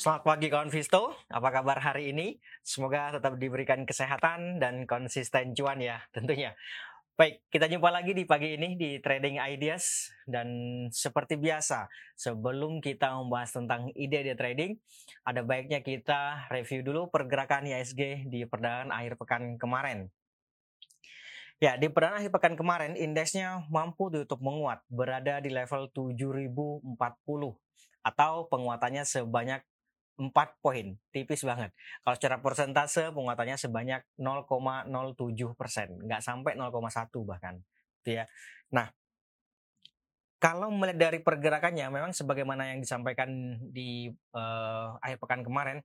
Selamat pagi kawan Visto, apa kabar hari ini? Semoga tetap diberikan kesehatan dan konsisten cuan ya tentunya. Baik, kita jumpa lagi di pagi ini di Trading Ideas dan seperti biasa sebelum kita membahas tentang ide-ide trading, ada baiknya kita review dulu pergerakan ISG di perdagangan akhir pekan kemarin. Ya, di perdagangan akhir pekan kemarin indeksnya mampu ditutup menguat berada di level 7040 atau penguatannya sebanyak 4 poin, tipis banget. Kalau secara persentase penguatannya sebanyak 0,07 persen, nggak sampai 0,1 bahkan, gitu ya. Nah, kalau melihat dari pergerakannya, memang sebagaimana yang disampaikan di uh, akhir pekan kemarin,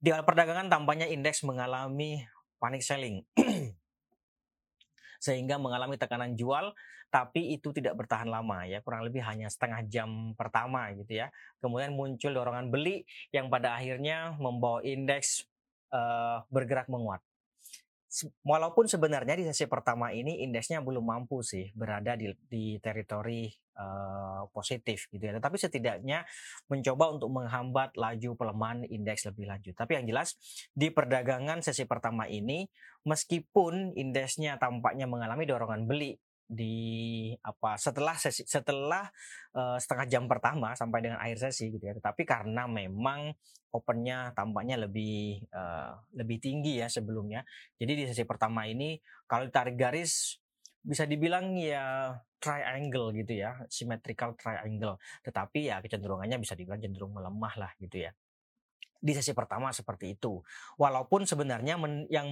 di awal perdagangan tampaknya indeks mengalami panic selling, sehingga mengalami tekanan jual tapi itu tidak bertahan lama ya kurang lebih hanya setengah jam pertama gitu ya. Kemudian muncul dorongan beli yang pada akhirnya membawa indeks uh, bergerak menguat walaupun sebenarnya di sesi pertama ini indeksnya belum mampu sih berada di, di teritori uh, positif gitu ya. Tetapi setidaknya mencoba untuk menghambat laju pelemahan indeks lebih lanjut. Tapi yang jelas di perdagangan sesi pertama ini meskipun indeksnya tampaknya mengalami dorongan beli di apa setelah sesi setelah uh, setengah jam pertama sampai dengan akhir sesi gitu ya. Tetapi karena memang opennya tampaknya lebih uh, lebih tinggi ya sebelumnya. Jadi di sesi pertama ini kalau ditarik garis bisa dibilang ya triangle gitu ya symmetrical triangle. Tetapi ya kecenderungannya bisa dibilang cenderung melemah lah gitu ya. Di sesi pertama seperti itu. Walaupun sebenarnya men, yang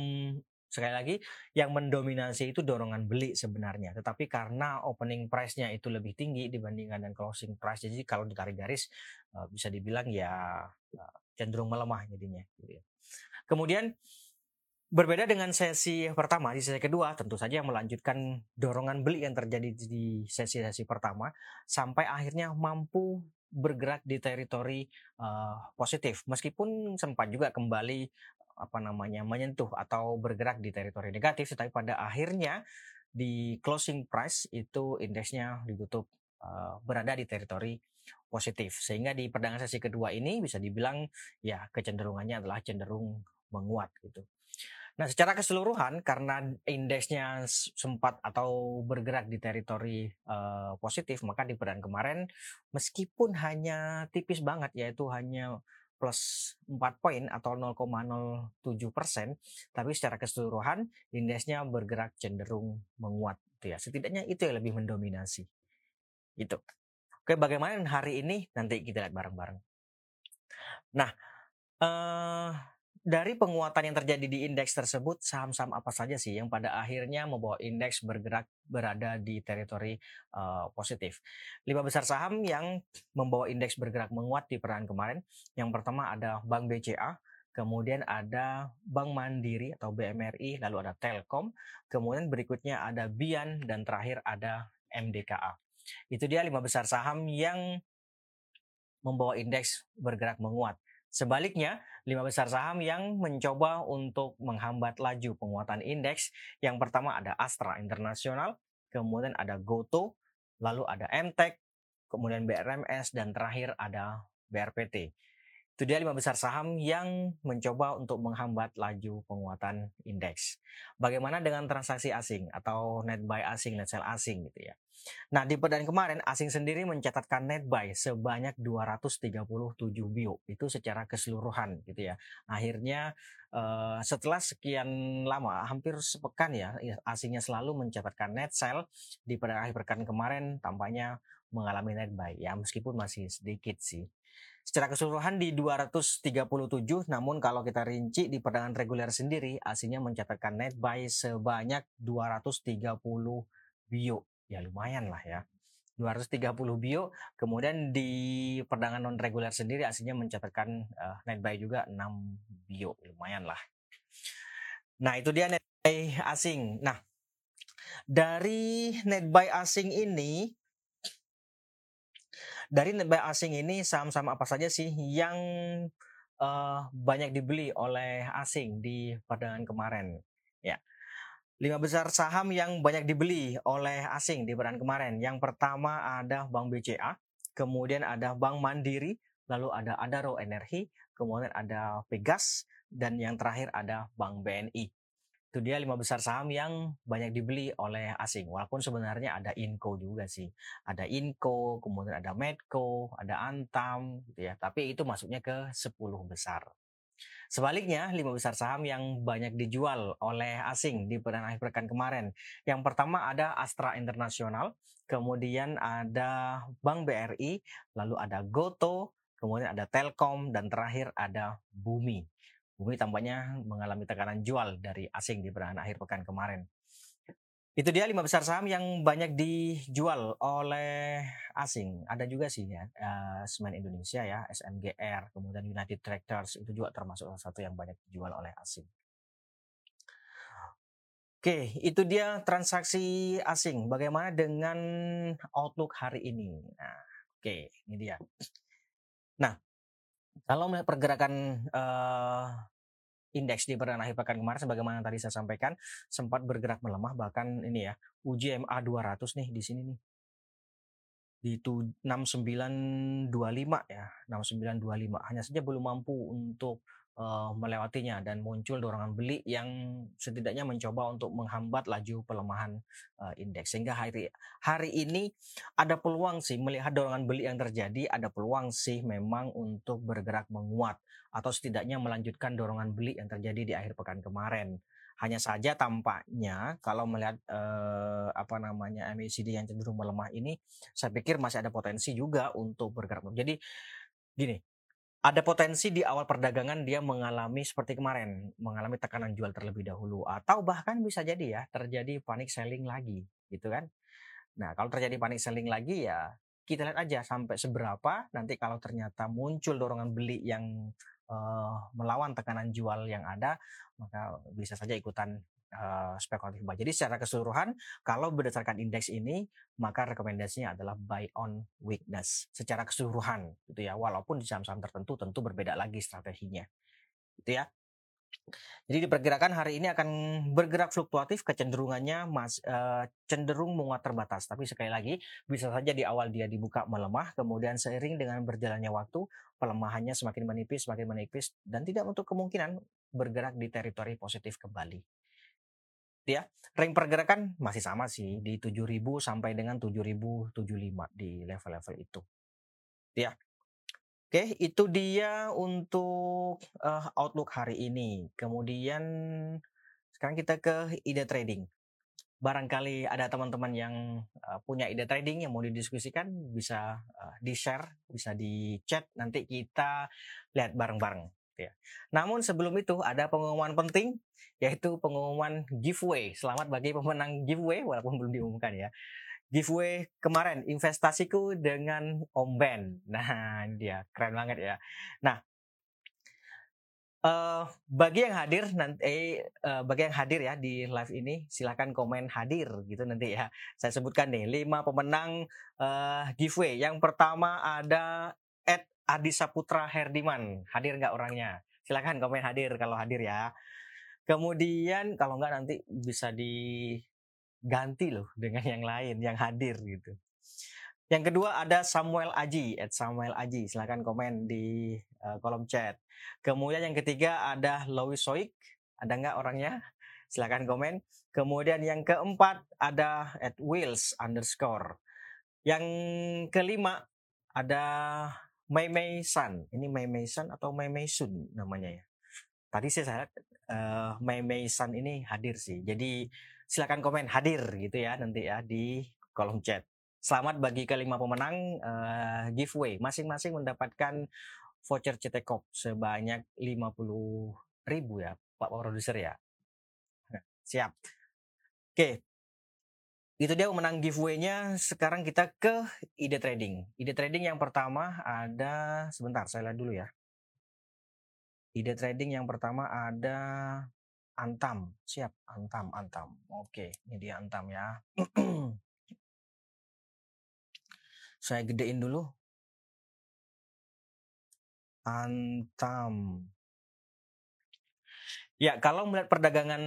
sekali lagi yang mendominasi itu dorongan beli sebenarnya tetapi karena opening price-nya itu lebih tinggi dibandingkan dengan closing price jadi kalau ditarik garis uh, bisa dibilang ya uh, cenderung melemah jadinya gitu ya. kemudian berbeda dengan sesi pertama di sesi kedua tentu saja yang melanjutkan dorongan beli yang terjadi di sesi-sesi pertama sampai akhirnya mampu bergerak di teritori uh, positif meskipun sempat juga kembali apa namanya menyentuh atau bergerak di teritori negatif tetapi pada akhirnya di closing price itu indeksnya ditutup uh, berada di teritori positif sehingga di perdagangan sesi kedua ini bisa dibilang ya kecenderungannya adalah cenderung menguat gitu. Nah, secara keseluruhan karena indeksnya sempat atau bergerak di teritori uh, positif, maka di perdagangan kemarin meskipun hanya tipis banget yaitu hanya plus 4 poin atau 0,07 persen, tapi secara keseluruhan indeksnya bergerak cenderung menguat. Gitu ya. Setidaknya itu yang lebih mendominasi. Itu. Oke, bagaimana hari ini nanti kita lihat bareng-bareng. Nah, eh, dari penguatan yang terjadi di indeks tersebut, saham-saham apa saja sih yang pada akhirnya membawa indeks bergerak berada di teritori uh, positif? Lima besar saham yang membawa indeks bergerak menguat di peran kemarin. Yang pertama ada Bank BCA, kemudian ada Bank Mandiri atau BMRI, lalu ada Telkom, kemudian berikutnya ada Bian, dan terakhir ada MDKA. Itu dia lima besar saham yang membawa indeks bergerak menguat. Sebaliknya, lima besar saham yang mencoba untuk menghambat laju penguatan indeks. Yang pertama ada Astra Internasional, kemudian ada Goto, lalu ada MTEK, kemudian BRMS, dan terakhir ada BRPT. Itu dia lima besar saham yang mencoba untuk menghambat laju penguatan indeks. Bagaimana dengan transaksi asing atau net buy asing, net sell asing gitu ya. Nah, di perdagangan kemarin asing sendiri mencatatkan net buy sebanyak 237 bio itu secara keseluruhan gitu ya. Akhirnya uh, setelah sekian lama, hampir sepekan ya, asingnya selalu mencatatkan net sell di perdagangan akhir pekan kemarin tampaknya mengalami net buy ya meskipun masih sedikit sih. Secara keseluruhan di 237, namun kalau kita rinci di perdagangan reguler sendiri, aslinya mencatatkan net buy sebanyak 230 bio. Ya lumayan lah ya. 230 bio, kemudian di perdagangan non reguler sendiri aslinya mencatatkan uh, net buy juga 6 bio, lumayan lah. Nah itu dia net buy asing. Nah dari net buy asing ini dari net buy asing ini saham-saham apa saja sih yang uh, banyak dibeli oleh asing di perdagangan kemarin? Ya. Lima besar saham yang banyak dibeli oleh asing di perdagangan kemarin. Yang pertama ada Bank BCA, kemudian ada Bank Mandiri, lalu ada Adaro Energi, kemudian ada Pegas, dan yang terakhir ada Bank BNI. Itu dia lima besar saham yang banyak dibeli oleh asing. Walaupun sebenarnya ada Inco juga sih. Ada Inco, kemudian ada Medco, ada Antam gitu ya. Tapi itu masuknya ke 10 besar. Sebaliknya, lima besar saham yang banyak dijual oleh asing di perdana akhir pekan kemarin. Yang pertama ada Astra Internasional, kemudian ada Bank BRI, lalu ada Goto, kemudian ada Telkom, dan terakhir ada Bumi. Bumi tampaknya mengalami tekanan jual dari asing di perdana akhir pekan kemarin. Itu dia lima besar saham yang banyak dijual oleh asing. Ada juga sih ya, uh, Semen Indonesia ya, SMGR, kemudian United Tractors itu juga termasuk salah satu yang banyak dijual oleh asing. Oke, itu dia transaksi asing. Bagaimana dengan outlook hari ini? Nah, oke, ini dia. Nah, kalau melihat pergerakan uh, indeks di perdana akhir pekan kemarin sebagaimana tadi saya sampaikan sempat bergerak melemah bahkan ini ya uji MA 200 nih di sini nih di 6925 ya 6925 hanya saja belum mampu untuk uh, melewatinya dan muncul dorongan beli yang setidaknya mencoba untuk menghambat laju pelemahan uh, indeks sehingga hari hari ini ada peluang sih melihat dorongan beli yang terjadi ada peluang sih memang untuk bergerak menguat atau setidaknya melanjutkan dorongan beli yang terjadi di akhir pekan kemarin. Hanya saja tampaknya kalau melihat eh, apa namanya MACD yang cenderung melemah ini, saya pikir masih ada potensi juga untuk bergerak. Jadi gini, ada potensi di awal perdagangan dia mengalami seperti kemarin, mengalami tekanan jual terlebih dahulu atau bahkan bisa jadi ya terjadi panic selling lagi, gitu kan. Nah, kalau terjadi panic selling lagi ya kita lihat aja sampai seberapa nanti kalau ternyata muncul dorongan beli yang uh, melawan tekanan jual yang ada, maka bisa saja ikutan uh, spekulatif buy. Jadi secara keseluruhan, kalau berdasarkan indeks ini, maka rekomendasinya adalah buy on weakness secara keseluruhan, gitu ya. Walaupun di saham-saham tertentu tentu berbeda lagi strateginya, gitu ya. Jadi diperkirakan hari ini akan bergerak fluktuatif kecenderungannya mas, uh, cenderung menguat terbatas. Tapi sekali lagi bisa saja di awal dia dibuka melemah, kemudian seiring dengan berjalannya waktu pelemahannya semakin menipis, semakin menipis dan tidak untuk kemungkinan bergerak di teritori positif kembali. Ya, ring pergerakan masih sama sih di 7000 sampai dengan 7075 di level-level itu. Ya, Oke, itu dia untuk uh, outlook hari ini. Kemudian sekarang kita ke ide trading. Barangkali ada teman-teman yang uh, punya ide trading yang mau didiskusikan, bisa uh, di-share, bisa di-chat. Nanti kita lihat bareng-bareng. Ya. Namun sebelum itu ada pengumuman penting, yaitu pengumuman giveaway. Selamat bagi pemenang giveaway, walaupun belum diumumkan ya giveaway kemarin investasiku dengan Om Ben. Nah, dia keren banget ya. Nah, uh, bagi yang hadir nanti uh, bagi yang hadir ya di live ini silakan komen hadir gitu nanti ya. Saya sebutkan nih lima pemenang uh, giveaway. Yang pertama ada Ed Adi Saputra Herdiman. Hadir nggak orangnya? Silakan komen hadir kalau hadir ya. Kemudian kalau nggak nanti bisa di ganti loh dengan yang lain yang hadir gitu. Yang kedua ada Samuel Aji, at Samuel Aji, silahkan komen di uh, kolom chat. Kemudian yang ketiga ada Louis Soik, ada nggak orangnya? Silahkan komen. Kemudian yang keempat ada at Wills underscore. Yang kelima ada Mei Mei Sun. Ini Mei Mei Sun atau Mei Mei Sun namanya ya. Tadi saya lihat uh, Mei Mei Sun ini hadir sih. Jadi silakan komen hadir gitu ya nanti ya di kolom chat. Selamat bagi kelima pemenang uh, giveaway. Masing-masing mendapatkan voucher CT Corp sebanyak 50 ribu ya Pak Produser ya. Siap. Oke. Itu dia pemenang giveaway-nya. Sekarang kita ke ide trading. Ide trading yang pertama ada sebentar saya lihat dulu ya. Ide trading yang pertama ada Antam, siap. Antam, Antam. Oke, ini dia Antam ya. Saya gedein dulu. Antam. Ya, kalau melihat perdagangan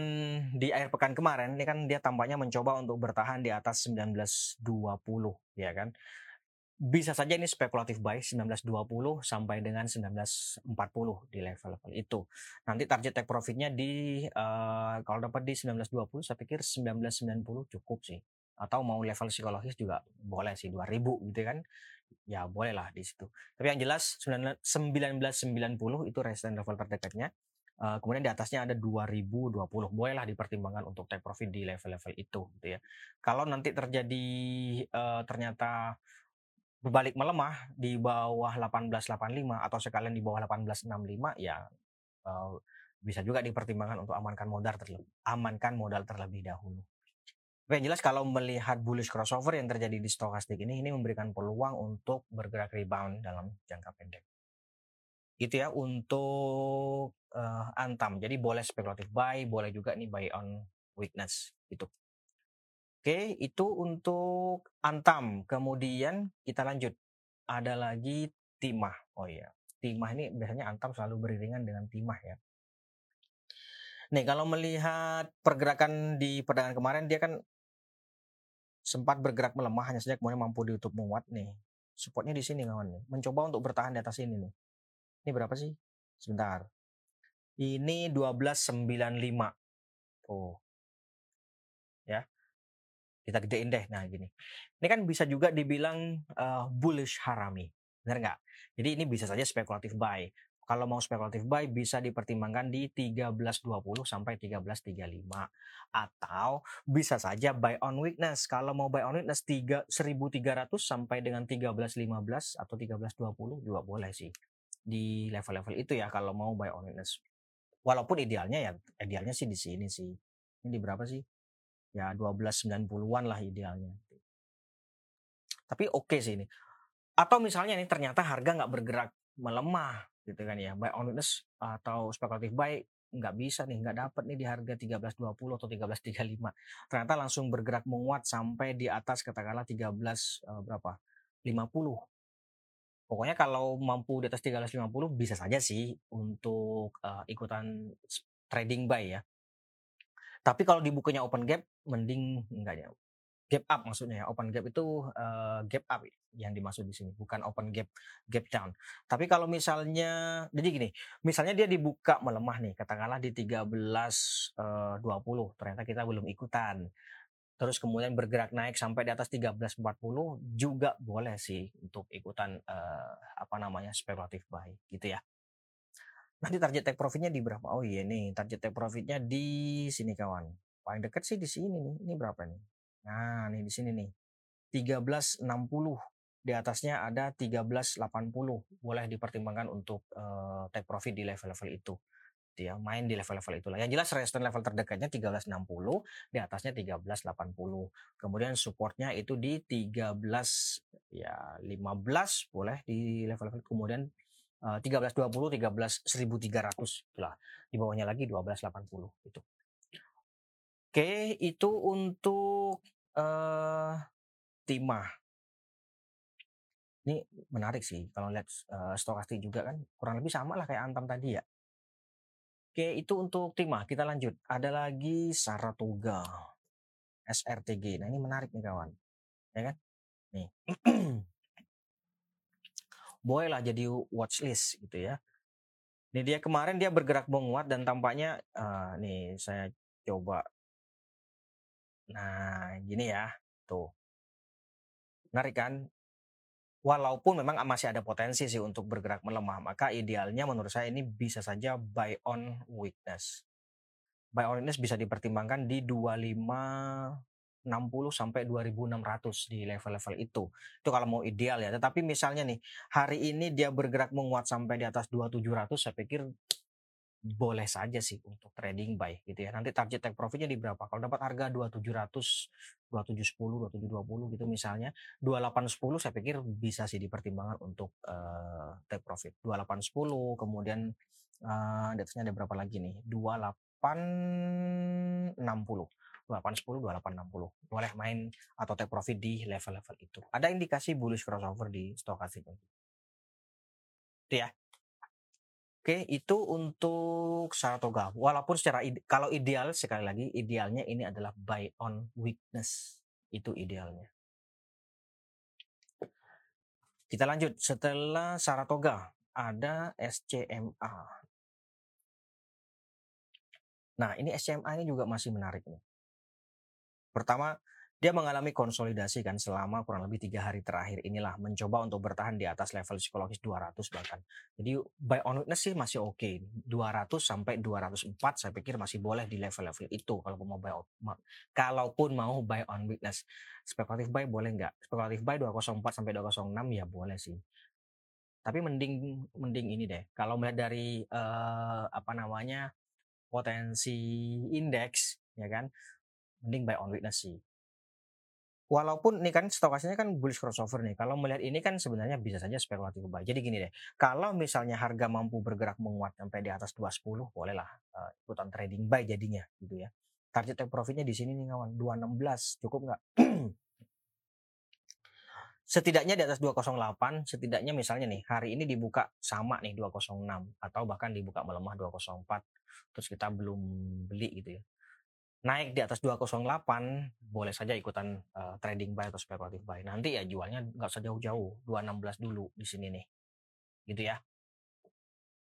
di akhir pekan kemarin, ini kan dia tampaknya mencoba untuk bertahan di atas 1920, ya kan. bisa saja ini spekulatif buy 1920 sampai dengan 1940 di level-level itu. Nanti target take profitnya di uh, kalau dapat di 1920 saya pikir 1990 cukup sih. Atau mau level psikologis juga boleh sih 2000 gitu kan. Ya boleh lah di situ. Tapi yang jelas 1990 itu resistance level terdekatnya. Uh, kemudian di atasnya ada 2020. Bolehlah dipertimbangkan untuk take profit di level-level itu gitu ya. Kalau nanti terjadi uh, ternyata berbalik melemah di bawah 1885 atau sekalian di bawah 1865 ya uh, bisa juga dipertimbangkan untuk amankan modal terlebih amankan modal terlebih dahulu. Oke, jelas kalau melihat bullish crossover yang terjadi di stokastik ini ini memberikan peluang untuk bergerak rebound dalam jangka pendek. Itu ya untuk uh, Antam. Jadi boleh spekulatif buy, boleh juga nih buy on weakness gitu. Oke, itu untuk Antam. Kemudian kita lanjut. Ada lagi Timah. Oh iya, Timah ini biasanya Antam selalu beriringan dengan Timah ya. Nih, kalau melihat pergerakan di perdagangan kemarin dia kan sempat bergerak melemah hanya saja kemudian mampu ditutup menguat nih. Supportnya di sini kawan nih. Mencoba untuk bertahan di atas ini nih. Ini berapa sih? Sebentar. Ini 1295. Oh. Ya kita gedein deh. Nah gini, ini kan bisa juga dibilang uh, bullish harami, benar nggak? Jadi ini bisa saja spekulatif buy. Kalau mau spekulatif buy bisa dipertimbangkan di 1320 sampai 1335 atau bisa saja buy on weakness. Kalau mau buy on weakness 3 1300 sampai dengan 1315 atau 1320 juga boleh sih. Di level-level itu ya kalau mau buy on weakness. Walaupun idealnya ya idealnya sih di sini sih. Ini di berapa sih? ya 1290-an lah idealnya. Tapi oke okay sih ini. Atau misalnya ini ternyata harga nggak bergerak melemah gitu kan ya. Buy on witness atau spekulatif buy nggak bisa nih, nggak dapat nih di harga 1320 atau 1335. Ternyata langsung bergerak menguat sampai di atas katakanlah 13 uh, eh, berapa? 50. Pokoknya kalau mampu di atas 1350 bisa saja sih untuk uh, ikutan trading buy ya. Tapi kalau di bukunya open gap, mending enggak ya. Gap up maksudnya ya. Open gap itu uh, gap up yang dimaksud di sini, bukan open gap gap down. Tapi kalau misalnya jadi gini, misalnya dia dibuka melemah nih, katakanlah di 13 uh, 20, ternyata kita belum ikutan. Terus kemudian bergerak naik sampai di atas 1340 juga boleh sih untuk ikutan uh, apa namanya spekulatif buy gitu ya. Nanti target take profitnya di berapa? Oh iya nih, target take profitnya di sini kawan. Paling dekat sih di sini nih. Ini berapa nih? Nah, nih di sini nih. 1360. Di atasnya ada 1380. Boleh dipertimbangkan untuk uh, take profit di level-level itu. Ya, main di level-level itulah. Yang jelas resistance level terdekatnya 1360, di atasnya 1380. Kemudian supportnya itu di 13 ya 15 boleh di level-level kemudian 1320 13 1300 itulah di bawahnya lagi 1280 itu oke itu untuk uh, timah ini menarik sih kalau lihat uh, stokastik juga kan kurang lebih sama lah kayak antam tadi ya oke itu untuk timah kita lanjut ada lagi Saratoga SRTG nah ini menarik nih kawan ya kan nih bolehlah jadi watchlist gitu ya. Ini dia kemarin dia bergerak menguat dan tampaknya uh, nih saya coba. Nah, gini ya. Tuh. Menarik kan? Walaupun memang masih ada potensi sih untuk bergerak melemah, maka idealnya menurut saya ini bisa saja buy on weakness. Buy on weakness bisa dipertimbangkan di 25 60 sampai 2600 di level-level itu. Itu kalau mau ideal ya. Tetapi misalnya nih, hari ini dia bergerak menguat sampai di atas 2700, saya pikir boleh saja sih untuk trading buy gitu ya. Nanti target take profitnya di berapa? Kalau dapat harga 2700, 2710, 2720 gitu misalnya, 2810 saya pikir bisa sih dipertimbangkan untuk uh, take profit. 2810 kemudian uh, di atasnya ada berapa lagi nih? 2860 2810 2860 boleh main atau take profit di level-level itu ada indikasi bullish crossover di stokastik itu ya Oke, itu untuk Saratoga. Walaupun secara ide, kalau ideal sekali lagi idealnya ini adalah buy on weakness. Itu idealnya. Kita lanjut setelah Saratoga ada SCMA. Nah, ini SCMA ini juga masih menarik nih. Pertama, dia mengalami konsolidasi kan selama kurang lebih tiga hari terakhir inilah mencoba untuk bertahan di atas level psikologis 200 bahkan. Jadi buy on witness sih masih oke. Okay. 200 sampai 204 saya pikir masih boleh di level-level itu kalau mau buy on, kalaupun mau buy on witness. Spekulatif buy boleh nggak? Spekulatif buy 204 sampai 206 ya boleh sih. Tapi mending mending ini deh. Kalau melihat dari uh, apa namanya potensi indeks ya kan mending buy on witness sih Walaupun ini kan stokasnya kan bullish crossover nih. Kalau melihat ini kan sebenarnya bisa saja spekulatif buy. Jadi gini deh, kalau misalnya harga mampu bergerak menguat sampai di atas 210, bolehlah uh, ikutan trading buy jadinya gitu ya. Target take profitnya di sini nih kawan, 216 cukup nggak? setidaknya di atas 208, setidaknya misalnya nih hari ini dibuka sama nih 206 atau bahkan dibuka melemah 204 terus kita belum beli gitu ya naik di atas 208 boleh saja ikutan uh, trading buy atau spekulatif buy. Nanti ya jualnya nggak usah jauh-jauh, 216 dulu di sini nih. Gitu ya.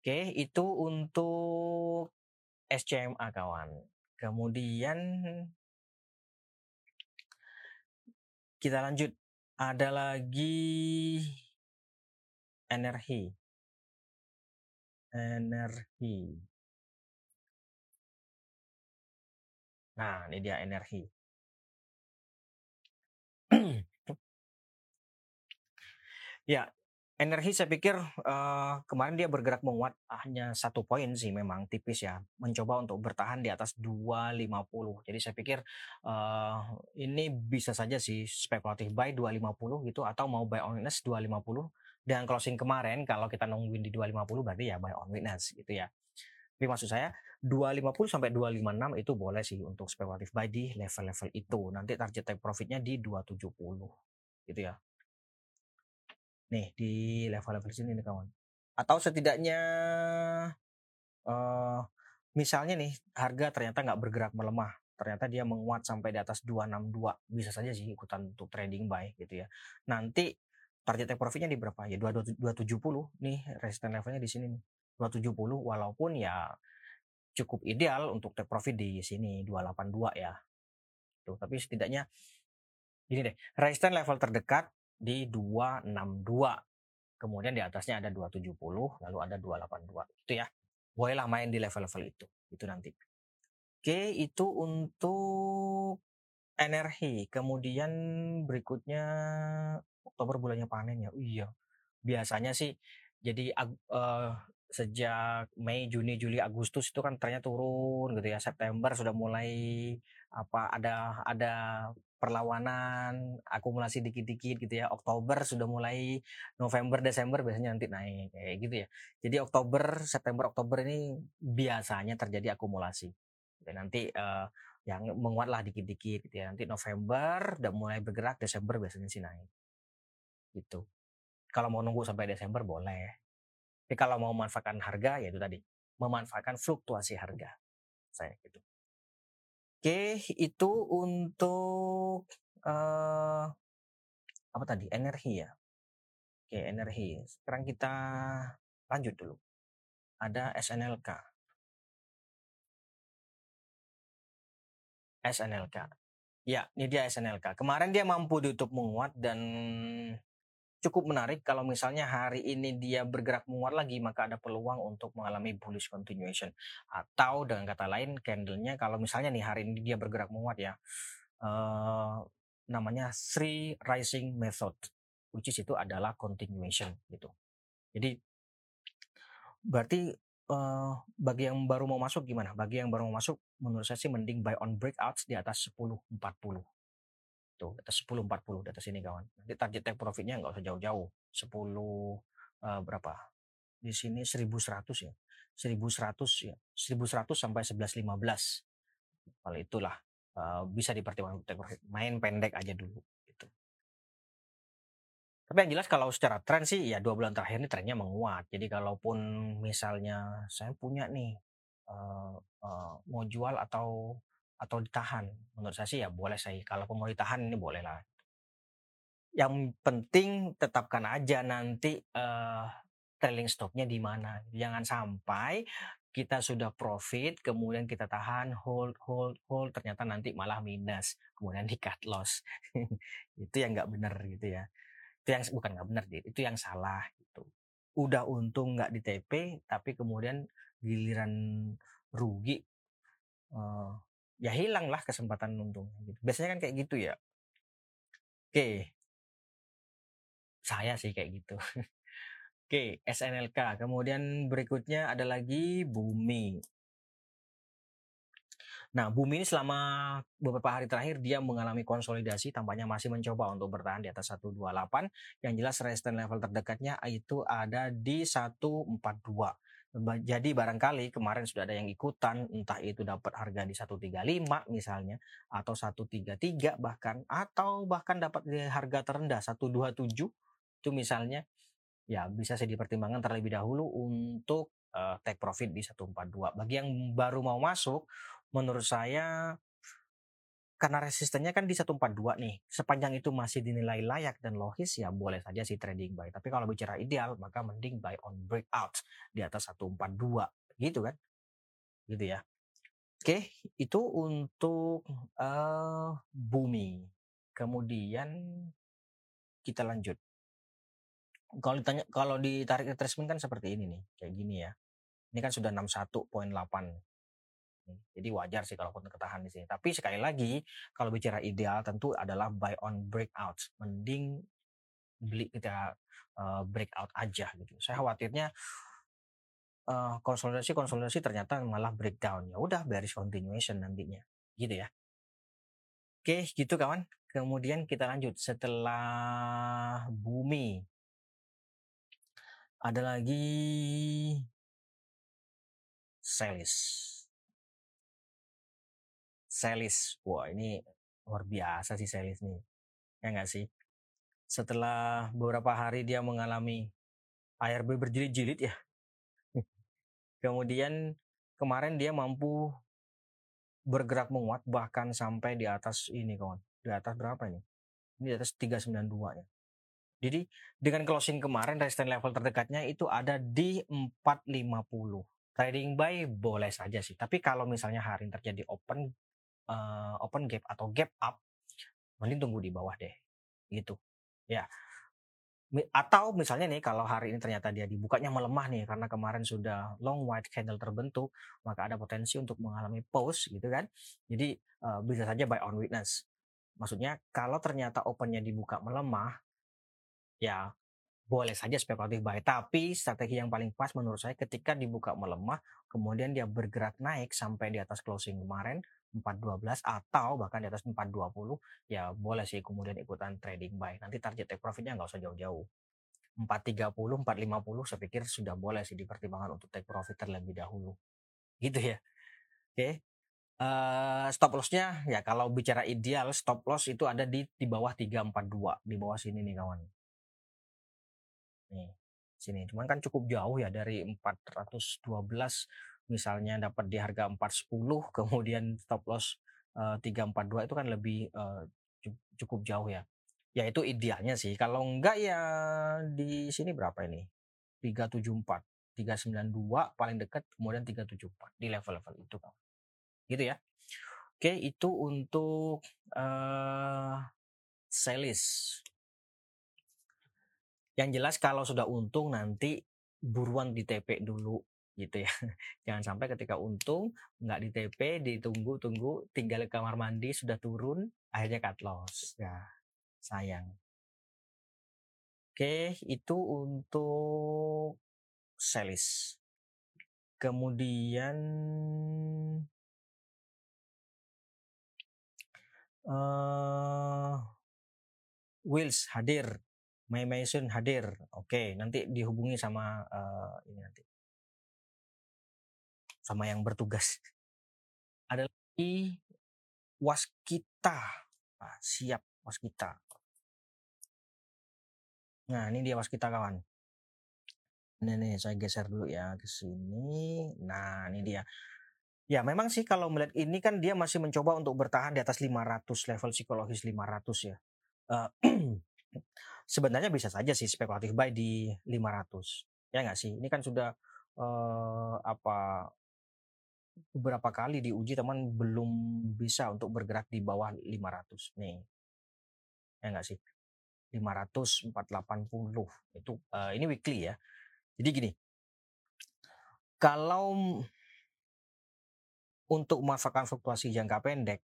Oke, itu untuk SCMA kawan. Kemudian kita lanjut. Ada lagi energi. Energi. Nah, ini dia energi. ya, energi saya pikir uh, kemarin dia bergerak menguat hanya satu poin sih memang tipis ya. Mencoba untuk bertahan di atas 250 jadi saya pikir uh, ini bisa saja sih spekulatif buy 250 gitu atau mau buy on witness 250 dan closing kemarin kalau kita nungguin di 250 berarti ya buy on witness gitu ya. Tapi maksud saya 250 sampai 256 itu boleh sih untuk spekulatif buy di level-level itu. Nanti target take profitnya di 270 gitu ya. Nih di level-level sini nih kawan. Atau setidaknya uh, misalnya nih harga ternyata nggak bergerak melemah, ternyata dia menguat sampai di atas 262, bisa saja sih ikutan untuk trading buy gitu ya. Nanti target take profitnya di berapa ya 270 nih resistance levelnya di sini nih 270 walaupun ya cukup ideal untuk take profit di sini 282 ya. Tuh, tapi setidaknya gini deh, resistance level terdekat di 262. Kemudian di atasnya ada 270, lalu ada 282. Itu ya. Bolehlah main di level-level itu. Itu nanti. Oke, itu untuk energi. Kemudian berikutnya Oktober bulannya panen ya. Iya. Biasanya sih jadi uh, sejak Mei, Juni, Juli, Agustus itu kan trennya turun gitu ya. September sudah mulai apa ada ada perlawanan, akumulasi dikit-dikit gitu ya. Oktober sudah mulai November, Desember biasanya nanti naik kayak gitu ya. Jadi Oktober, September, Oktober ini biasanya terjadi akumulasi. Dan nanti uh, yang menguatlah dikit-dikit gitu ya. Nanti November udah mulai bergerak, Desember biasanya sih naik. Gitu. Kalau mau nunggu sampai Desember boleh tapi kalau mau memanfaatkan harga, ya itu tadi memanfaatkan fluktuasi harga. Saya gitu. Oke, itu untuk uh, apa tadi? Energi ya. Oke, energi. Sekarang kita lanjut dulu. Ada SNLK. SNLK. Ya, ini dia SNLK. Kemarin dia mampu ditutup menguat dan cukup menarik kalau misalnya hari ini dia bergerak menguat lagi maka ada peluang untuk mengalami bullish continuation. Atau dengan kata lain candlenya kalau misalnya nih hari ini dia bergerak menguat ya uh, namanya three rising method which is itu adalah continuation gitu. Jadi berarti uh, bagi yang baru mau masuk gimana? Bagi yang baru mau masuk menurut saya sih mending buy on breakouts di atas 1040 Tuh, di atas 10 40 di atas ini kawan. Nanti target take profitnya nggak usah jauh-jauh. 10 uh, eh, berapa? Di sini 1100 ya. 1100 ya. 1100 sampai 1115. Kalau itulah uh, bisa dipertimbangkan take profit. Main pendek aja dulu gitu. Tapi yang jelas kalau secara tren sih ya dua bulan terakhir ini trennya menguat. Jadi kalaupun misalnya saya punya nih uh, uh, mau jual atau atau ditahan? Menurut saya sih ya boleh saya. Kalau mau ditahan ini boleh lah. yang penting tetapkan aja nanti uh, trailing stopnya di mana. Jangan sampai kita sudah profit, kemudian kita tahan, hold, hold, hold, ternyata nanti malah minus, kemudian di cut loss. itu yang nggak benar gitu ya. Itu yang bukan nggak benar, itu yang salah gitu. Udah untung nggak di TP, tapi kemudian giliran rugi, uh, ya hilang lah kesempatan untung. Gitu. Biasanya kan kayak gitu ya. Oke, saya sih kayak gitu. Oke, SNLK. Kemudian berikutnya ada lagi Bumi. Nah, Bumi ini selama beberapa hari terakhir dia mengalami konsolidasi, tampaknya masih mencoba untuk bertahan di atas 128. Yang jelas resistance level terdekatnya itu ada di 142. Jadi barangkali kemarin sudah ada yang ikutan, entah itu dapat harga di 135 misalnya, atau 133 bahkan, atau bahkan dapat di harga terendah 127, itu misalnya ya bisa saya dipertimbangkan terlebih dahulu untuk uh, take profit di 142. Bagi yang baru mau masuk, menurut saya karena resistennya kan di 142 nih, sepanjang itu masih dinilai layak dan logis ya boleh saja sih trading buy. Tapi kalau bicara ideal maka mending buy on breakout di atas 142 gitu kan. Gitu ya. Oke, itu untuk uh, bumi. Kemudian kita lanjut kalau ditanya kalau ditarik retracement kan seperti ini nih, kayak gini ya. Ini kan sudah 61.8. Jadi wajar sih kalau pun ketahan di sini. Tapi sekali lagi, kalau bicara ideal tentu adalah buy on breakout. Mending beli kita uh, breakout aja gitu. Saya khawatirnya uh, konsolidasi konsolidasi ternyata malah breakdown. Ya udah bearish continuation nantinya. Gitu ya. Oke, gitu kawan. Kemudian kita lanjut setelah bumi ada lagi Selis. Selis. Wah, ini luar biasa sih Selis nih. Ya nggak sih? Setelah beberapa hari dia mengalami ARB berjilid-jilid ya. Kemudian kemarin dia mampu bergerak menguat bahkan sampai di atas ini kawan. Di atas berapa ini? Ini di atas 392 ya. Jadi dengan closing kemarin resistance level terdekatnya itu ada di 450. Trading buy boleh saja sih. Tapi kalau misalnya hari ini terjadi open uh, open gap atau gap up, mending tunggu di bawah deh. Gitu. Ya. Atau misalnya nih kalau hari ini ternyata dia dibukanya melemah nih karena kemarin sudah long white candle terbentuk, maka ada potensi untuk mengalami pause gitu kan. Jadi uh, bisa saja buy on witness. Maksudnya kalau ternyata opennya dibuka melemah, ya boleh saja spekulatif buy. Tapi strategi yang paling pas menurut saya ketika dibuka melemah, kemudian dia bergerak naik sampai di atas closing kemarin 412 atau bahkan di atas 420, ya boleh sih kemudian ikutan trading buy. Nanti target take profitnya nggak usah jauh-jauh. 430, 450 saya pikir sudah boleh sih dipertimbangkan untuk take profit terlebih dahulu. Gitu ya. Oke. Okay. Uh, eh, stop lossnya ya kalau bicara ideal stop loss itu ada di di bawah 342 di bawah sini nih kawan nih sini cuman kan cukup jauh ya dari 412 misalnya dapat di harga 410 kemudian stop loss uh, 342 itu kan lebih uh, cukup jauh ya. Ya itu idealnya sih. Kalau enggak ya di sini berapa ini? 374 392 paling dekat kemudian 374 di level-level itu kan gitu ya. Oke itu untuk uh, selis yang jelas kalau sudah untung nanti buruan di TP dulu gitu ya. Jangan sampai ketika untung nggak di TP, ditunggu-tunggu, tinggal ke kamar mandi sudah turun, akhirnya cut loss. Ya, sayang. Oke, itu untuk selis. Kemudian uh, Wills hadir May Mason hadir. Oke, nanti dihubungi sama uh, ini nanti. Sama yang bertugas. Ada lagi waskita. Nah, siap waskita. Nah, ini dia waskita kawan. Ini nih, saya geser dulu ya ke sini. Nah, ini dia. Ya, memang sih kalau melihat ini kan dia masih mencoba untuk bertahan di atas 500 level psikologis 500 ya. Uh, sebenarnya bisa saja sih spekulatif buy di 500 ya nggak sih ini kan sudah uh, apa beberapa kali diuji teman belum bisa untuk bergerak di bawah 500 nih ya nggak sih 500 480 itu uh, ini weekly ya jadi gini kalau untuk memanfaatkan fluktuasi jangka pendek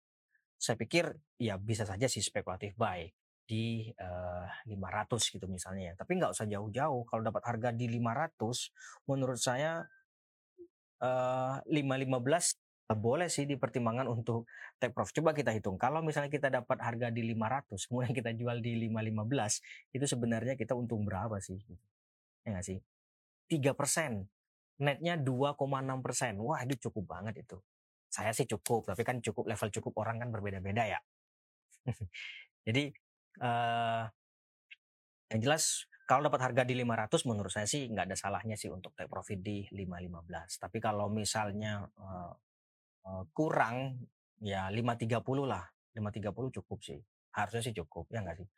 saya pikir ya bisa saja sih spekulatif buy di uh, eh, 500 gitu misalnya ya. Tapi nggak usah jauh-jauh. Kalau dapat harga di 500, menurut saya uh, 515 boleh sih dipertimbangkan untuk take profit. Coba kita hitung. Kalau misalnya kita dapat harga di 500, kemudian kita jual di 515, itu sebenarnya kita untung berapa sih? Ya nggak sih? 3 persen. Netnya 2,6 persen. Wah itu cukup banget itu. Saya sih cukup, tapi kan cukup level cukup orang kan berbeda-beda ya. Jadi uh, yang jelas kalau dapat harga di 500 menurut saya sih nggak ada salahnya sih untuk take profit di 515. Tapi kalau misalnya uh, uh, kurang ya 530 lah. 530 cukup sih. Harusnya sih cukup ya nggak sih?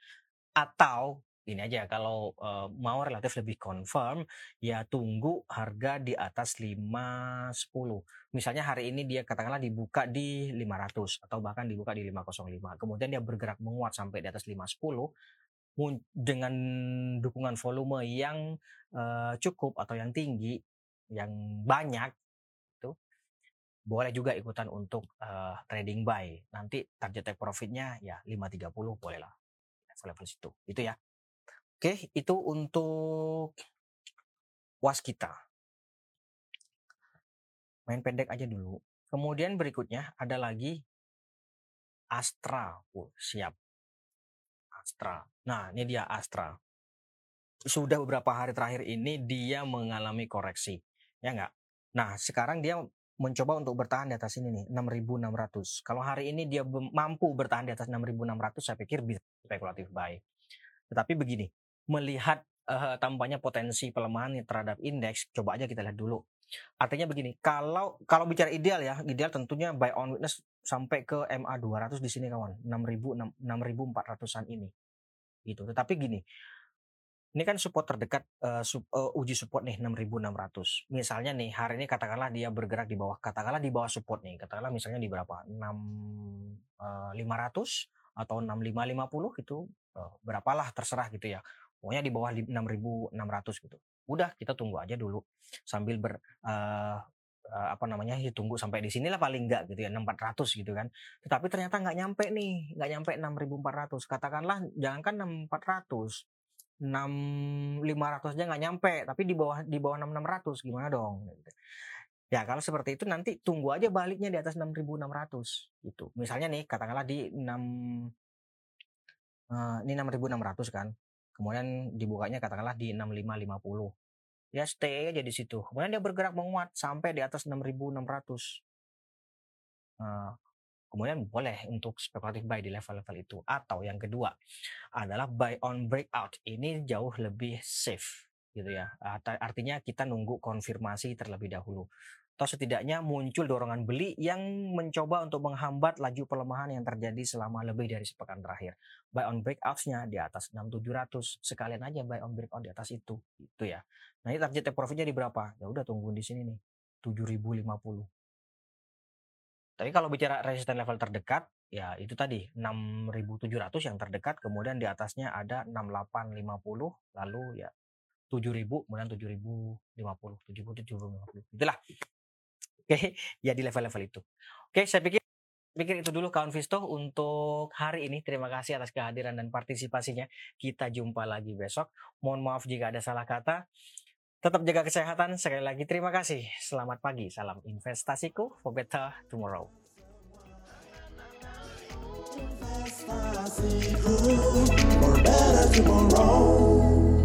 Atau ini aja kalau uh, mau relatif lebih confirm ya tunggu harga di atas 510. Misalnya hari ini dia katakanlah dibuka di 500 atau bahkan dibuka di 505. Kemudian dia bergerak menguat sampai di atas 510 dengan dukungan volume yang uh, cukup atau yang tinggi, yang banyak itu boleh juga ikutan untuk uh, trading buy. Nanti target take profitnya ya 530 boleh lah level situ. Itu ya. Oke, itu untuk waskita. Main pendek aja dulu. Kemudian berikutnya ada lagi Astra. Oh, siap. Astra. Nah, ini dia Astra. Sudah beberapa hari terakhir ini dia mengalami koreksi. Ya enggak? Nah, sekarang dia mencoba untuk bertahan di atas ini nih, 6.600. Kalau hari ini dia mampu bertahan di atas 6.600, saya pikir bisa spekulatif buy. Tetapi begini, melihat uh, tampaknya potensi pelemahan terhadap indeks, coba aja kita lihat dulu. Artinya begini, kalau kalau bicara ideal ya, ideal tentunya buy on witness sampai ke MA 200 di sini kawan, 6000 6400-an ini. Gitu. Tetapi gini, ini kan support terdekat uh, sub, uh, uji support nih 6600. Misalnya nih hari ini katakanlah dia bergerak di bawah katakanlah di bawah support nih. Katakanlah misalnya di berapa? 6 uh, 500 atau 6550 gitu. Uh, berapalah terserah gitu ya pokoknya di bawah 6.600 gitu udah kita tunggu aja dulu sambil ber uh, apa namanya ya tunggu sampai di sinilah paling enggak gitu ya 6400 gitu kan tetapi ternyata nggak nyampe nih nggak nyampe 6400 katakanlah jangankan 6400 6500 aja nggak nyampe tapi di bawah di bawah 6600 gimana dong gitu. Ya kalau seperti itu nanti tunggu aja baliknya di atas 6600 gitu. Misalnya nih katakanlah di 6 uh, ini 6600 kan kemudian dibukanya katakanlah di 6550 ya stay aja di situ. Kemudian dia bergerak menguat sampai di atas 6600 nah, kemudian boleh untuk spekulatif buy di level-level itu. Atau yang kedua adalah buy on breakout. Ini jauh lebih safe gitu ya. Artinya kita nunggu konfirmasi terlebih dahulu atau setidaknya muncul dorongan beli yang mencoba untuk menghambat laju pelemahan yang terjadi selama lebih dari sepekan terakhir. Buy on breakouts-nya di atas 6700, sekalian aja buy on breakout di atas itu, itu ya. Nah, ini target take profitnya di berapa? Ya udah tunggu di sini nih, 7050. Tapi kalau bicara resisten level terdekat, ya itu tadi 6700 yang terdekat, kemudian di atasnya ada 6850, lalu ya 7000, kemudian 7050, 7000, 7050. Itulah Oke, ya di level-level itu. Oke, saya pikir pikir itu dulu kawan Visto untuk hari ini. Terima kasih atas kehadiran dan partisipasinya. Kita jumpa lagi besok. Mohon maaf jika ada salah kata. Tetap jaga kesehatan. Sekali lagi terima kasih. Selamat pagi. Salam investasiku for better tomorrow. for better tomorrow.